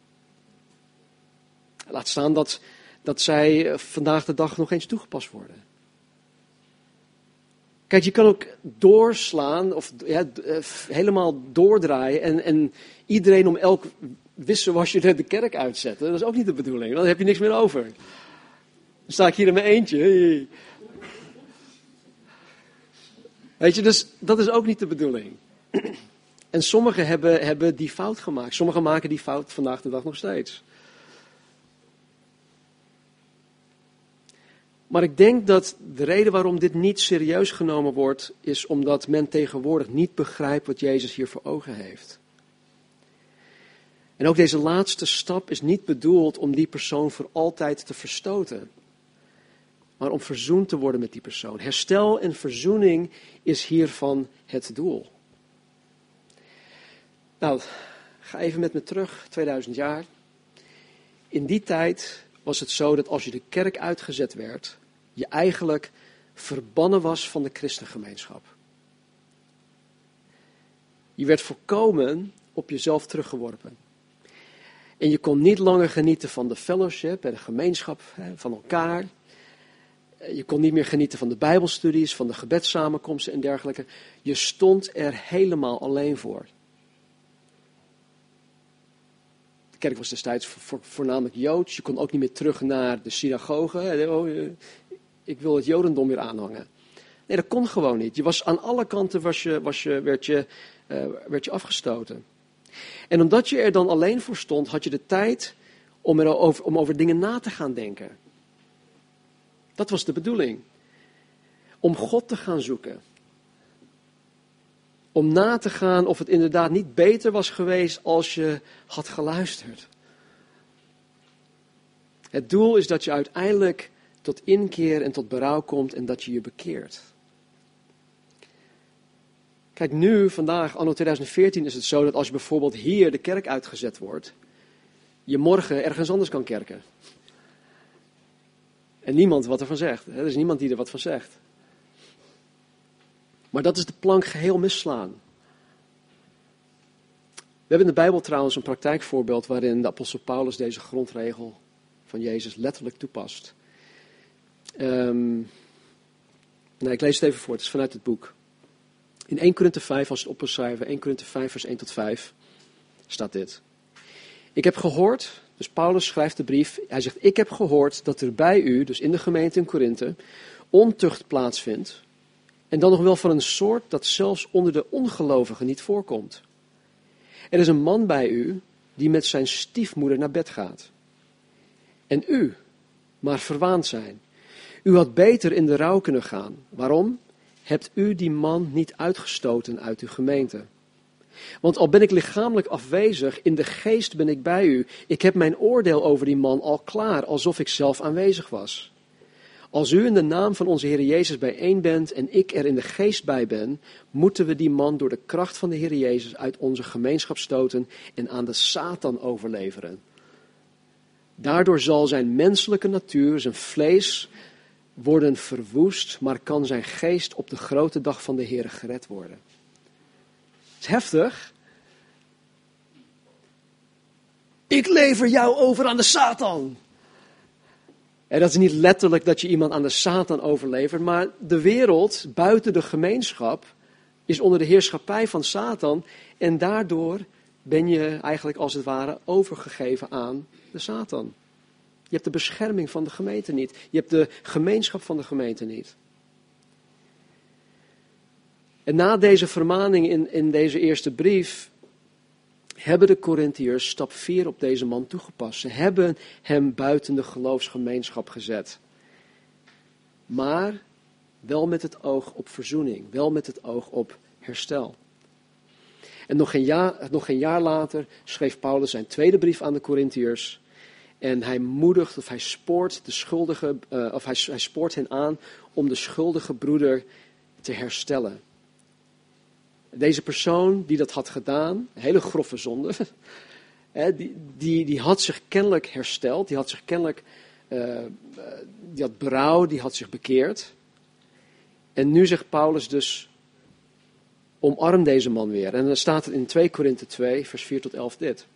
Laat staan dat, dat zij vandaag de dag nog eens toegepast worden. Kijk, je kan ook doorslaan of ja, eh, helemaal doordraaien en, en iedereen om elk wisselwasje de kerk uitzetten. Dat is ook niet de bedoeling, dan heb je niks meer over. Dan sta ik hier in mijn eentje. Weet je, dus dat is ook niet de bedoeling. En sommigen hebben, hebben die fout gemaakt. Sommigen maken die fout vandaag de dag nog steeds. Maar ik denk dat de reden waarom dit niet serieus genomen wordt, is omdat men tegenwoordig niet begrijpt wat Jezus hier voor ogen heeft. En ook deze laatste stap is niet bedoeld om die persoon voor altijd te verstoten, maar om verzoend te worden met die persoon. Herstel en verzoening is hiervan het doel. Nou, ga even met me terug, 2000 jaar. In die tijd was het zo dat als je de kerk uitgezet werd, je eigenlijk verbannen was van de christengemeenschap. Je werd volkomen op jezelf teruggeworpen. En je kon niet langer genieten van de fellowship en de gemeenschap van elkaar. Je kon niet meer genieten van de Bijbelstudies, van de gebedssamenkomsten en dergelijke. Je stond er helemaal alleen voor. De kerk was destijds voornamelijk Joods. Je kon ook niet meer terug naar de synagoge. Oh, ik wil het Jodendom weer aanhangen. Nee, dat kon gewoon niet. Je was, aan alle kanten was je, was je, werd, je, uh, werd je afgestoten. En omdat je er dan alleen voor stond, had je de tijd om, erover, om over dingen na te gaan denken. Dat was de bedoeling. Om God te gaan zoeken. Om na te gaan of het inderdaad niet beter was geweest als je had geluisterd. Het doel is dat je uiteindelijk tot inkeer en tot berouw komt en dat je je bekeert. Kijk, nu, vandaag, anno 2014, is het zo dat als je bijvoorbeeld hier de kerk uitgezet wordt, je morgen ergens anders kan kerken. En niemand wat ervan zegt. Er is niemand die er wat van zegt. Maar dat is de plank geheel misslaan. We hebben in de Bijbel trouwens een praktijkvoorbeeld waarin de apostel Paulus deze grondregel van Jezus letterlijk toepast. Um, nou, ik lees het even voor, het is vanuit het boek. In 1 Korinthe 5, als het op schrijven, 1 Korinthe 5, vers 1 tot 5, staat dit. Ik heb gehoord, dus Paulus schrijft de brief, hij zegt, ik heb gehoord dat er bij u, dus in de gemeente in Korinthe, ontucht plaatsvindt. En dan nog wel van een soort dat zelfs onder de ongelovigen niet voorkomt. Er is een man bij u die met zijn stiefmoeder naar bed gaat. En u, maar verwaand zijn. U had beter in de rouw kunnen gaan. Waarom? Hebt u die man niet uitgestoten uit uw gemeente? Want al ben ik lichamelijk afwezig, in de geest ben ik bij u. Ik heb mijn oordeel over die man al klaar, alsof ik zelf aanwezig was. Als u in de naam van onze Heer Jezus bijeen bent en ik er in de geest bij ben, moeten we die man door de kracht van de Heer Jezus uit onze gemeenschap stoten en aan de Satan overleveren. Daardoor zal zijn menselijke natuur, zijn vlees, worden verwoest, maar kan zijn geest op de grote dag van de Heer gered worden. Het is heftig. Ik lever jou over aan de Satan. En dat is niet letterlijk dat je iemand aan de Satan overlevert, maar de wereld buiten de gemeenschap is onder de heerschappij van Satan en daardoor ben je eigenlijk als het ware overgegeven aan de Satan. Je hebt de bescherming van de gemeente niet. Je hebt de gemeenschap van de gemeente niet. En na deze vermaning in, in deze eerste brief hebben de Corinthiërs stap 4 op deze man toegepast. Ze hebben hem buiten de geloofsgemeenschap gezet. Maar wel met het oog op verzoening, wel met het oog op herstel. En nog een jaar, nog een jaar later schreef Paulus zijn tweede brief aan de Corinthiërs. En hij moedigt of hij spoort de schuldige, uh, of hij, hij spoort hen aan om de schuldige broeder te herstellen. Deze persoon die dat had gedaan, hele grove zonde, die, die, die had zich kennelijk hersteld, die had zich kennelijk, uh, die had berouw, die had zich bekeerd. En nu zegt Paulus dus, omarm deze man weer. En dan staat er in 2 Korinthe 2, vers 4 tot 11 dit.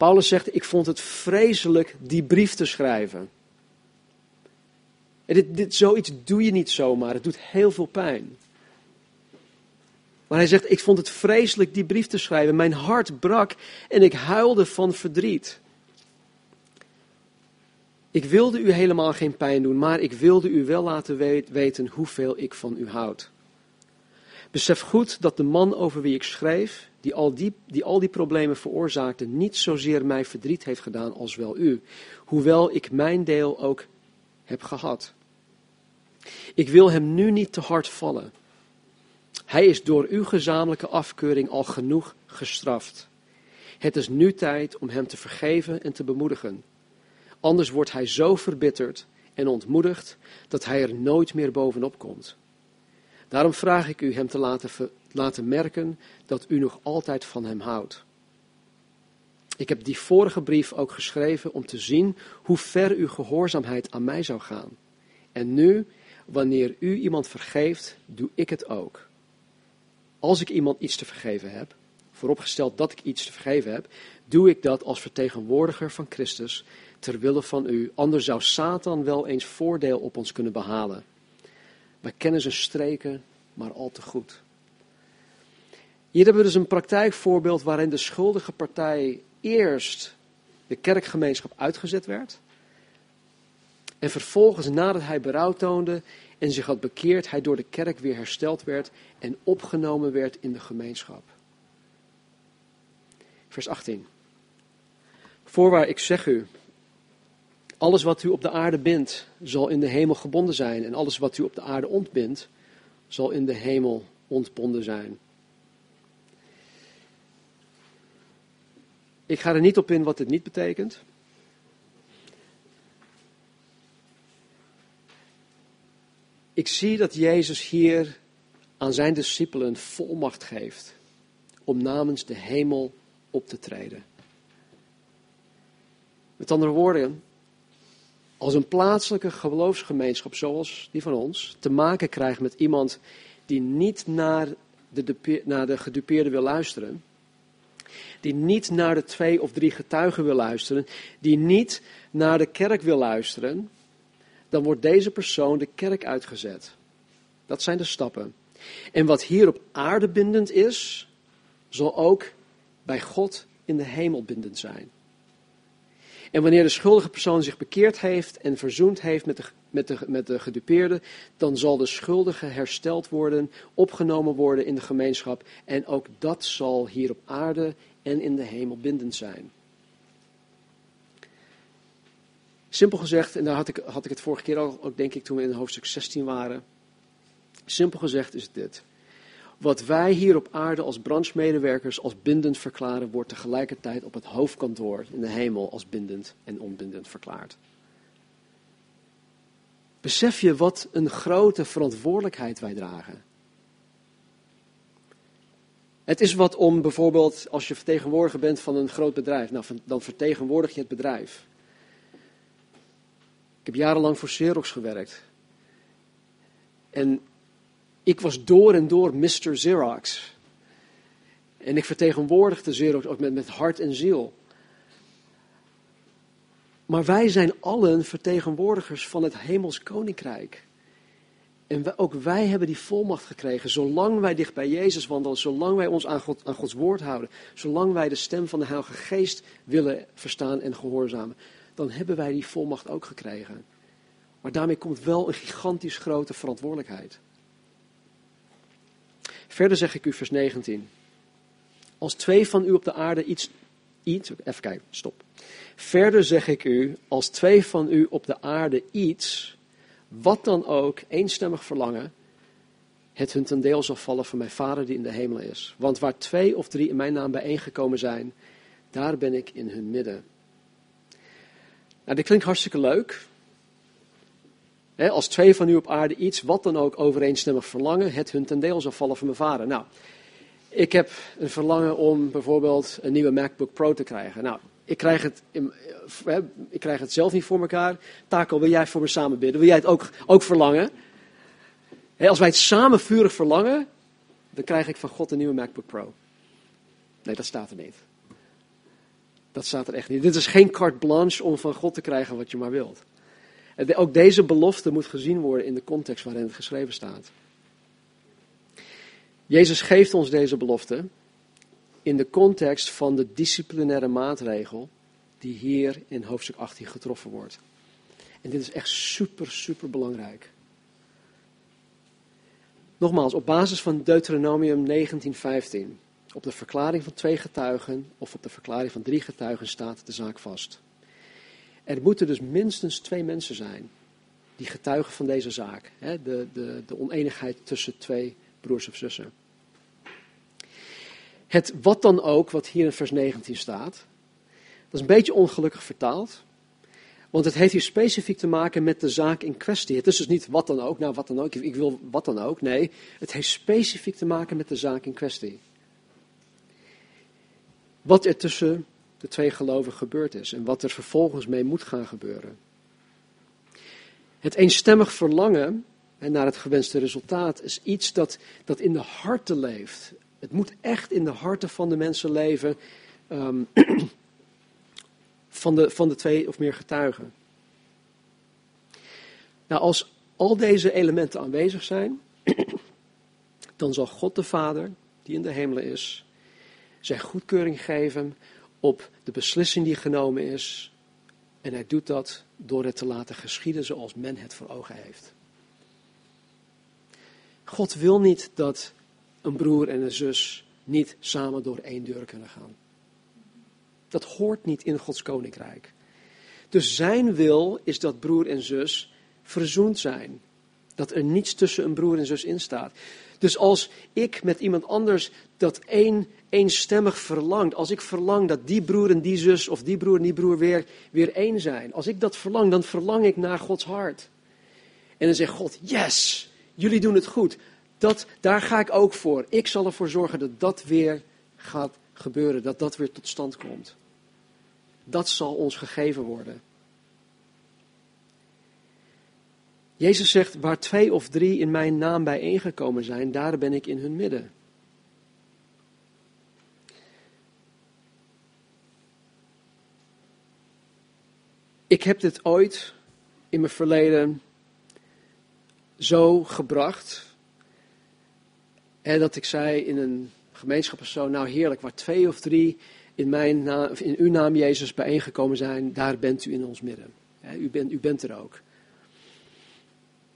Paulus zegt, ik vond het vreselijk die brief te schrijven. En dit, dit, zoiets doe je niet zomaar, het doet heel veel pijn. Maar hij zegt, ik vond het vreselijk die brief te schrijven. Mijn hart brak en ik huilde van verdriet. Ik wilde u helemaal geen pijn doen, maar ik wilde u wel laten weten hoeveel ik van u houd. Besef goed dat de man over wie ik schreef, die al die, die al die problemen veroorzaakte, niet zozeer mij verdriet heeft gedaan als wel u, hoewel ik mijn deel ook heb gehad. Ik wil hem nu niet te hard vallen. Hij is door uw gezamenlijke afkeuring al genoeg gestraft. Het is nu tijd om hem te vergeven en te bemoedigen. Anders wordt hij zo verbitterd en ontmoedigd dat hij er nooit meer bovenop komt. Daarom vraag ik u hem te laten, laten merken dat u nog altijd van hem houdt. Ik heb die vorige brief ook geschreven om te zien hoe ver uw gehoorzaamheid aan mij zou gaan. En nu, wanneer u iemand vergeeft, doe ik het ook. Als ik iemand iets te vergeven heb, vooropgesteld dat ik iets te vergeven heb, doe ik dat als vertegenwoordiger van Christus ter wille van u. Anders zou Satan wel eens voordeel op ons kunnen behalen. Wij kennen zijn streken maar al te goed. Hier hebben we dus een praktijkvoorbeeld waarin de schuldige partij eerst de kerkgemeenschap uitgezet werd. En vervolgens, nadat hij berouw toonde en zich had bekeerd, hij door de kerk weer hersteld werd en opgenomen werd in de gemeenschap. Vers 18. Voorwaar, ik zeg u, alles wat u op de aarde bindt, zal in de hemel gebonden zijn. En alles wat u op de aarde ontbindt, zal in de hemel ontbonden zijn. Ik ga er niet op in wat dit niet betekent. Ik zie dat Jezus hier aan zijn discipelen volmacht geeft om namens de hemel op te treden. Met andere woorden, als een plaatselijke geloofsgemeenschap zoals die van ons te maken krijgt met iemand die niet naar de, naar de gedupeerde wil luisteren, die niet naar de twee of drie getuigen wil luisteren, die niet naar de kerk wil luisteren, dan wordt deze persoon de kerk uitgezet. Dat zijn de stappen. En wat hier op aarde bindend is, zal ook bij God in de hemel bindend zijn. En wanneer de schuldige persoon zich bekeerd heeft en verzoend heeft met de, met de, met de gedupeerde, dan zal de schuldige hersteld worden, opgenomen worden in de gemeenschap. En ook dat zal hier op aarde en in de hemel bindend zijn. Simpel gezegd, en daar had ik, had ik het vorige keer al, ook denk ik toen we in hoofdstuk 16 waren. Simpel gezegd is dit. Wat wij hier op aarde als branchemedewerkers als bindend verklaren, wordt tegelijkertijd op het hoofdkantoor in de hemel als bindend en onbindend verklaard. Besef je wat een grote verantwoordelijkheid wij dragen? Het is wat om bijvoorbeeld, als je vertegenwoordiger bent van een groot bedrijf, nou, dan vertegenwoordig je het bedrijf. Ik heb jarenlang voor Xerox gewerkt. En ik was door en door Mr. Xerox. En ik vertegenwoordigde Xerox ook met, met hart en ziel. Maar wij zijn allen vertegenwoordigers van het hemels koninkrijk. En ook wij hebben die volmacht gekregen. Zolang wij dicht bij Jezus wandelen, zolang wij ons aan, God, aan Gods woord houden, zolang wij de stem van de Heilige Geest willen verstaan en gehoorzamen, dan hebben wij die volmacht ook gekregen. Maar daarmee komt wel een gigantisch grote verantwoordelijkheid. Verder zeg ik u, vers 19. Als twee van u op de aarde iets. iets even kijken, stop. Verder zeg ik u, als twee van u op de aarde iets, wat dan ook, eenstemmig verlangen, het hun ten deel zal vallen van mijn Vader die in de hemel is. Want waar twee of drie in mijn naam bijeengekomen zijn, daar ben ik in hun midden. Nou, dit klinkt hartstikke leuk. Als twee van u op aarde iets, wat dan ook, overeenstemmig verlangen, het hun ten deel zal vallen van mijn Vader. Nou, ik heb een verlangen om bijvoorbeeld een nieuwe MacBook Pro te krijgen. Nou, ik krijg het, ik krijg het zelf niet voor elkaar. Taco, wil jij voor me samen bidden? Wil jij het ook, ook verlangen? als wij het samen vurig verlangen, dan krijg ik van God een nieuwe MacBook Pro. Nee, dat staat er niet. Dat staat er echt niet. Dit is geen carte blanche om van God te krijgen wat je maar wilt. Ook deze belofte moet gezien worden in de context waarin het geschreven staat. Jezus geeft ons deze belofte in de context van de disciplinaire maatregel die hier in hoofdstuk 18 getroffen wordt. En dit is echt super, super belangrijk. Nogmaals, op basis van Deuteronomium 19:15, op de verklaring van twee getuigen of op de verklaring van drie getuigen staat de zaak vast. Er moeten dus minstens twee mensen zijn die getuigen van deze zaak, hè, de, de, de oneenigheid tussen twee broers of zussen. Het wat dan ook, wat hier in vers 19 staat, dat is een beetje ongelukkig vertaald. Want het heeft hier specifiek te maken met de zaak in kwestie. Het is dus niet wat dan ook, nou wat dan ook, ik wil wat dan ook. Nee, het heeft specifiek te maken met de zaak in kwestie. Wat er tussen de twee gelovigen gebeurd is en wat er vervolgens mee moet gaan gebeuren. Het eenstemmig verlangen naar het gewenste resultaat is iets dat, dat in de harten leeft. Het moet echt in de harten van de mensen leven, um, van, de, van de twee of meer getuigen. Nou, als al deze elementen aanwezig zijn, dan zal God de Vader, die in de hemelen is, zijn goedkeuring geven op de beslissing die genomen is. En hij doet dat door het te laten geschieden zoals men het voor ogen heeft. God wil niet dat een broer en een zus niet samen door één deur kunnen gaan. Dat hoort niet in Gods koninkrijk. Dus zijn wil is dat broer en zus verzoend zijn. Dat er niets tussen een broer en zus in staat. Dus als ik met iemand anders dat één, eenstemmig verlangt, als ik verlang dat die broer en die zus of die broer en die broer weer, weer één zijn, als ik dat verlang, dan verlang ik naar Gods hart. En dan zegt God, yes, jullie doen het goed. Dat, daar ga ik ook voor. Ik zal ervoor zorgen dat dat weer gaat gebeuren, dat dat weer tot stand komt. Dat zal ons gegeven worden. Jezus zegt, waar twee of drie in mijn naam bijeengekomen zijn, daar ben ik in hun midden. Ik heb dit ooit in mijn verleden zo gebracht dat ik zei in een gemeenschap of zo, nou heerlijk, waar twee of drie in, mijn naam, in uw naam Jezus bijeengekomen zijn, daar bent u in ons midden. u, bent, u bent er ook.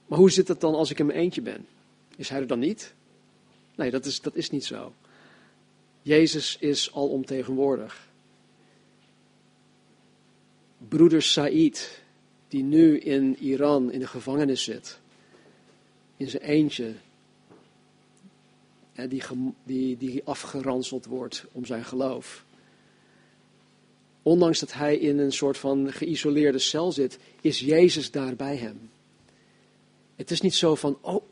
Maar hoe zit het dan als ik in mijn eentje ben? Is hij er dan niet? Nee, dat is, dat is niet zo. Jezus is alomtegenwoordig. Broeder Said, die nu in Iran in de gevangenis zit, in zijn eentje, die, die, die afgeranseld wordt om zijn geloof. Ondanks dat hij in een soort van geïsoleerde cel zit, is Jezus daar bij hem. Het is niet zo van, oh,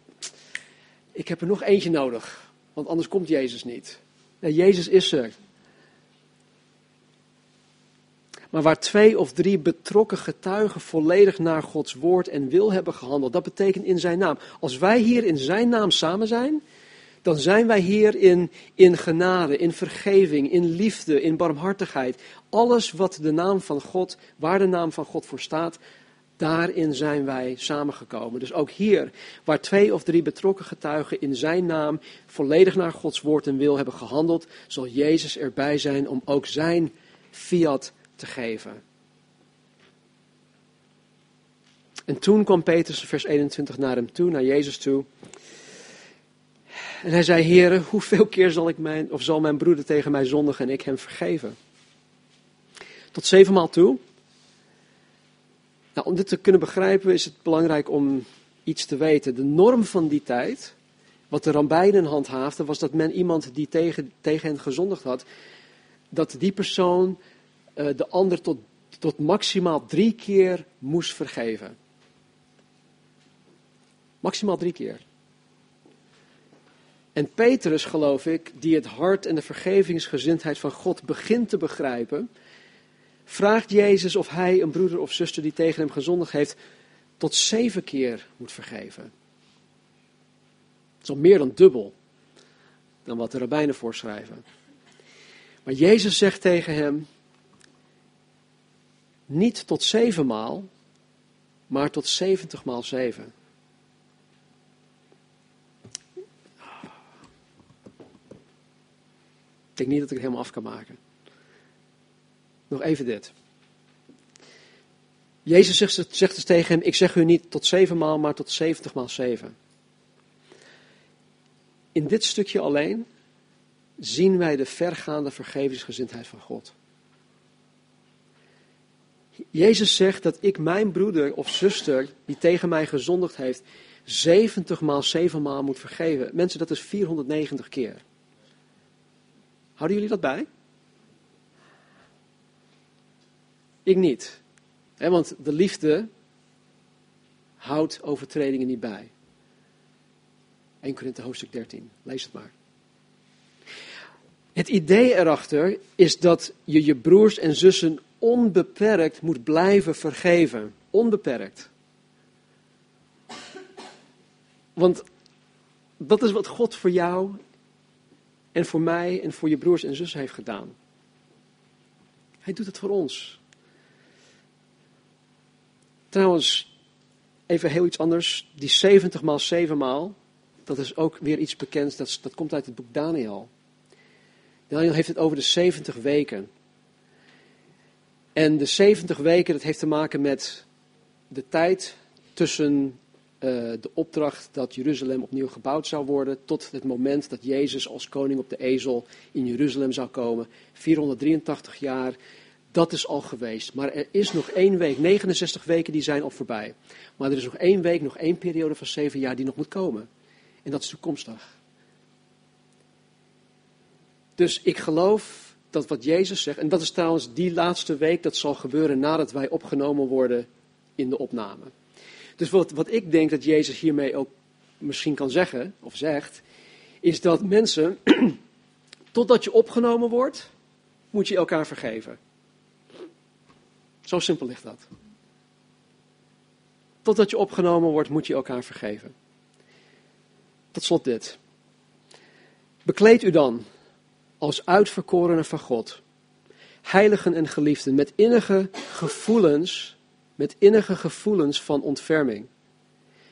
ik heb er nog eentje nodig, want anders komt Jezus niet. Nee, Jezus is er. Maar waar twee of drie betrokken getuigen volledig naar Gods woord en wil hebben gehandeld, dat betekent in zijn naam. Als wij hier in zijn naam samen zijn, dan zijn wij hier in, in genade, in vergeving, in liefde, in barmhartigheid. Alles wat de naam van God, waar de naam van God voor staat, daarin zijn wij samengekomen. Dus ook hier, waar twee of drie betrokken getuigen in zijn naam volledig naar Gods woord en wil hebben gehandeld, zal Jezus erbij zijn om ook zijn fiat te geven. En toen kwam Petrus, vers 21, naar hem toe, naar Jezus toe. En hij zei, heren, hoeveel keer zal, ik mijn, of zal mijn broeder tegen mij zondigen en ik hem vergeven? Tot zevenmaal toe. Nou, om dit te kunnen begrijpen is het belangrijk om iets te weten. De norm van die tijd, wat de Rambijnen handhaafden, was dat men iemand die tegen, tegen hen gezondigd had, dat die persoon uh, de ander tot, tot maximaal drie keer moest vergeven. Maximaal drie keer. En Petrus, geloof ik, die het hart en de vergevingsgezindheid van God begint te begrijpen, vraagt Jezus of hij een broeder of zuster die tegen hem gezondigd heeft, tot zeven keer moet vergeven. Dat is al meer dan dubbel dan wat de rabbijnen voorschrijven. Maar Jezus zegt tegen hem, niet tot zevenmaal, maar tot zeventig maal zeven. Ik denk niet dat ik het helemaal af kan maken. Nog even dit. Jezus zegt, zegt dus tegen hem, ik zeg u niet tot zevenmaal, maar tot zeventig maal zeven. In dit stukje alleen zien wij de vergaande vergevingsgezindheid van God. Jezus zegt dat ik mijn broeder of zuster die tegen mij gezondigd heeft, 70 maal 7 maal moet vergeven. Mensen, dat is 490 keer. Houden jullie dat bij? Ik niet. want de liefde houdt overtredingen niet bij. 1 Korinthe hoofdstuk 13. Lees het maar. Het idee erachter is dat je je broers en zussen onbeperkt moet blijven vergeven. Onbeperkt. Want dat is wat God voor jou en voor mij en voor je broers en zussen heeft gedaan. Hij doet het voor ons. Trouwens, even heel iets anders. Die 70 maal 7 maal, dat is ook weer iets bekends. Dat, dat komt uit het boek Daniel. Daniel heeft het over de 70 weken. En de 70 weken, dat heeft te maken met de tijd tussen uh, de opdracht dat Jeruzalem opnieuw gebouwd zou worden, tot het moment dat Jezus als koning op de ezel in Jeruzalem zou komen. 483 jaar, dat is al geweest. Maar er is nog één week, 69 weken die zijn al voorbij. Maar er is nog één week, nog één periode van zeven jaar die nog moet komen. En dat is toekomstig. Dus ik geloof dat wat Jezus zegt, en dat is trouwens die laatste week, dat zal gebeuren nadat wij opgenomen worden in de opname. Dus wat, wat ik denk dat Jezus hiermee ook misschien kan zeggen, of zegt, is dat mensen, totdat je opgenomen wordt, moet je elkaar vergeven. Zo simpel ligt dat. Totdat je opgenomen wordt, moet je elkaar vergeven. Tot slot dit. Bekleed u dan als uitverkorenen van God, heiligen en geliefden, met innige gevoelens, met innige gevoelens van ontferming.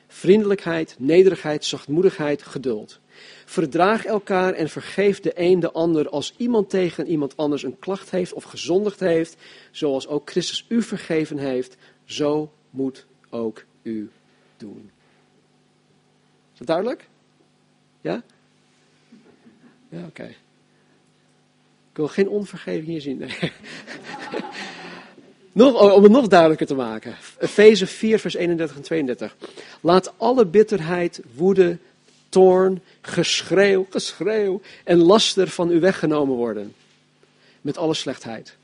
Vriendelijkheid, nederigheid, zachtmoedigheid, geduld. Verdraag elkaar en vergeef de een de ander als iemand tegen iemand anders een klacht heeft of gezondigd heeft, zoals ook Christus u vergeven heeft, zo moet ook u doen. Is dat duidelijk? Ja? Ja, oké. Ik wil geen onvergeving hier zien. nog, oh, om het nog duidelijker te maken. Efeze 4, vers 31 en 32. Laat alle bitterheid, woede, toorn, geschreeuw, geschreeuw en laster van u weggenomen worden. Met alle slechtheid.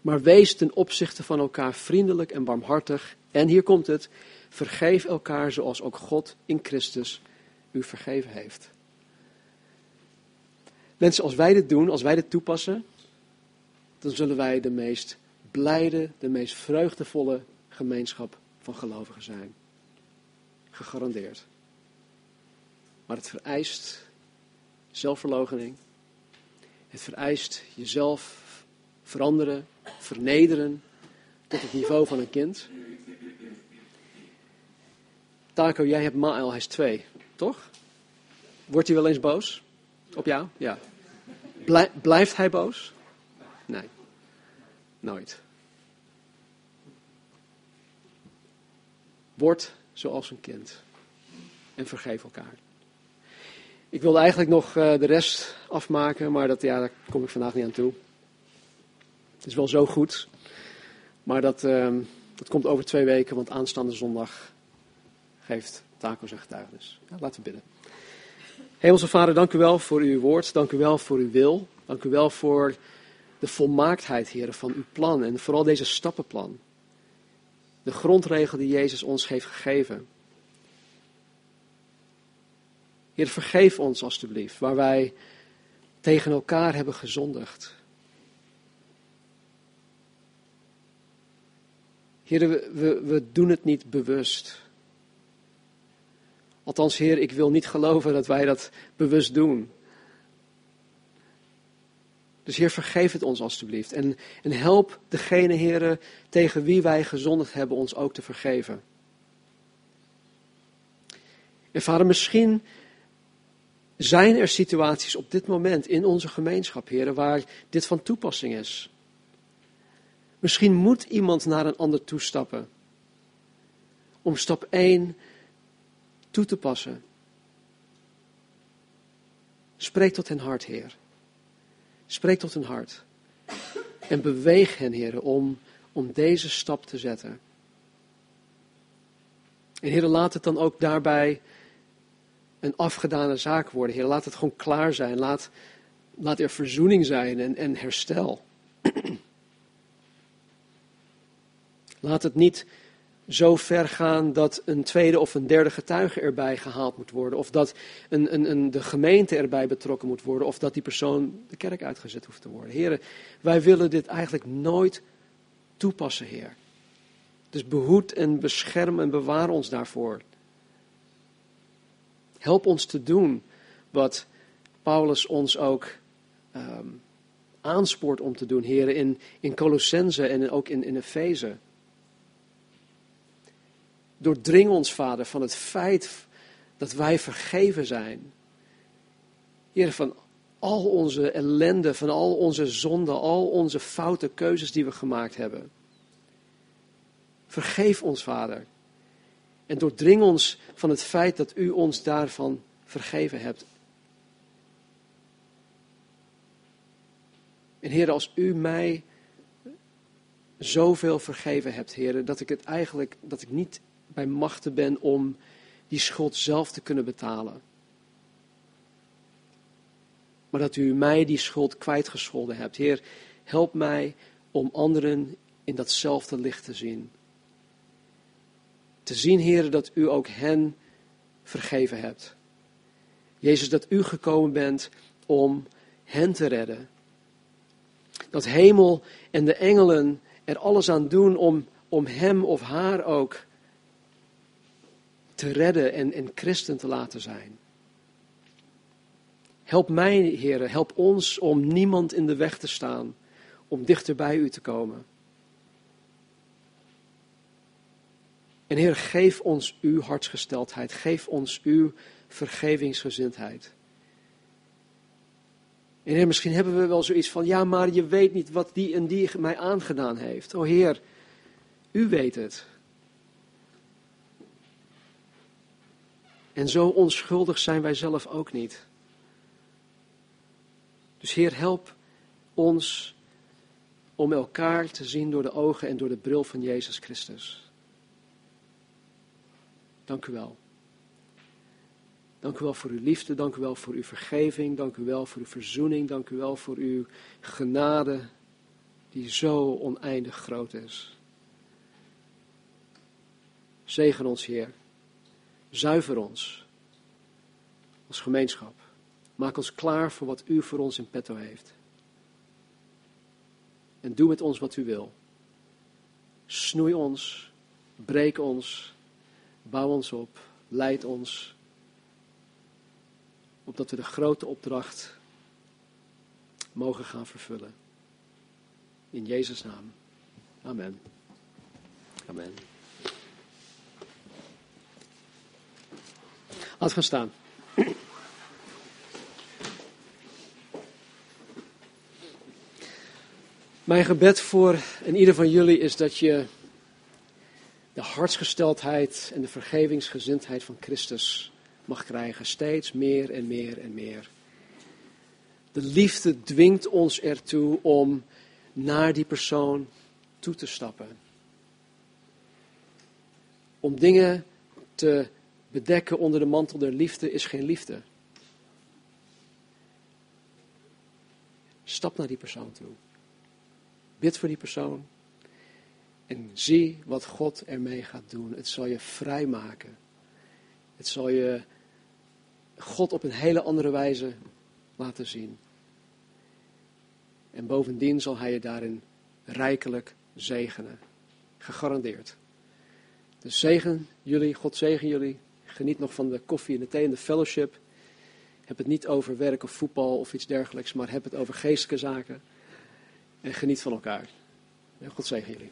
Maar wees ten opzichte van elkaar vriendelijk en barmhartig. En hier komt het. Vergeef elkaar zoals ook God in Christus u vergeven heeft. Mensen, als wij dit doen, als wij dit toepassen, dan zullen wij de meest blijde, de meest vreugdevolle gemeenschap van gelovigen zijn. Gegarandeerd. Maar het vereist zelfverloochening. Het vereist jezelf veranderen, vernederen tot het niveau van een kind. Taco, jij hebt Mael, hij is twee, toch? Wordt hij wel eens boos? Op jou? Ja. blijft hij boos? Nee. Nooit. Word zoals een kind. En vergeef elkaar. Ik wilde eigenlijk nog eh, de rest afmaken, maar dat, ja, daar kom ik vandaag niet aan toe. Het is wel zo goed, maar dat, ehm, dat komt over twee weken, want aanstaande zondag geeft Taco zijn getuigenis. Ja, laten we bidden. Hemelse Vader, dank u wel voor uw woord, dank u wel voor uw wil, dank u wel voor de volmaaktheid, heren, van uw plan en vooral deze stappenplan. De grondregel die Jezus ons heeft gegeven. Heer, vergeef ons alstublieft waar wij tegen elkaar hebben gezondigd. Heer, we, we, doen het niet bewust. Althans, Heer, ik wil niet geloven dat wij dat bewust doen. Dus Heer, vergeef het ons alstublieft. En, en help degene, Heer, tegen wie wij gezondigd hebben, ons ook te vergeven. En Vader, misschien zijn er situaties op dit moment in onze gemeenschap, Heer, waar dit van toepassing is. Misschien moet iemand naar een ander toestappen. Om stap 1 toe te passen. Spreek tot hen hart, Heer. Spreek tot hun hart. En beweeg hen, Heer, om, om deze stap te zetten. En Heer, laat het dan ook daarbij een afgedane zaak worden. Heer, laat het gewoon klaar zijn. Laat, laat er verzoening zijn en, en herstel. Laat het niet zo ver gaan dat een tweede of een derde getuige erbij gehaald moet worden. Of dat een, een, een, de gemeente erbij betrokken moet worden. Of dat die persoon de kerk uitgezet hoeft te worden. Heren, wij willen dit eigenlijk nooit toepassen, Heer. Dus behoed en bescherm en bewaar ons daarvoor. Help ons te doen wat Paulus ons ook um, aanspoort om te doen, heren, in, in Colossense en ook in, in Efeze. Doordring ons, Vader, van het feit dat wij vergeven zijn. Heer, van al onze ellende, van al onze zonden, al onze foute keuzes die we gemaakt hebben. Vergeef ons, Vader. En doordring ons van het feit dat u ons daarvan vergeven hebt. En Heer, als u mij zoveel vergeven hebt, Heer, dat ik het eigenlijk, dat ik niet bij machten ben om die schuld zelf te kunnen betalen. Maar dat u mij die schuld kwijtgescholden hebt. Heer, help mij om anderen in datzelfde licht te zien. Te zien, Heer, dat u ook hen vergeven hebt. Jezus, dat u gekomen bent om hen te redden. Dat hemel en de engelen er alles aan doen om, om hem of haar ook te redden en, en christen te laten zijn. Help mij, Heer, help ons om niemand in de weg te staan, om dichter bij u te komen. En Heer, geef ons uw hartsgesteldheid, geef ons uw vergevingsgezindheid. En Heer, misschien hebben we wel zoiets van, ja, maar je weet niet wat die en die mij aangedaan heeft. O Heer, u weet het. En zo onschuldig zijn wij zelf ook niet. Dus Heer, help ons om elkaar te zien door de ogen en door de bril van Jezus Christus. Dank u wel. Dank u wel voor uw liefde, dank u wel voor uw vergeving, dank u wel voor uw verzoening, dank u wel voor uw genade die zo oneindig groot is. Zegen ons, Heer. Zuiver ons als gemeenschap. Maak ons klaar voor wat u voor ons in petto heeft. En doe met ons wat u wil. Snoei ons, breek ons, bouw ons op, leid ons. Opdat we de grote opdracht mogen gaan vervullen. In Jezus' naam. Amen. Amen. Laat gaan staan. Mijn gebed voor en ieder van jullie is dat je de hartsgesteldheid en de vergevingsgezindheid van Christus mag krijgen. Steeds meer en meer en meer. De liefde dwingt ons ertoe om naar die persoon toe te stappen. Om dingen te bedekken onder de mantel der liefde is geen liefde. Stap naar die persoon toe. Bid voor die persoon. En zie wat God ermee gaat doen. Het zal je vrijmaken. Het zal je God op een hele andere wijze laten zien. En bovendien zal hij je daarin rijkelijk zegenen. Gegarandeerd. Dus zegen jullie, God zegen jullie. Geniet nog van de koffie en de thee en de fellowship. Heb het niet over werk of voetbal of iets dergelijks, maar heb het over geestelijke zaken. En geniet van elkaar. God zegen jullie.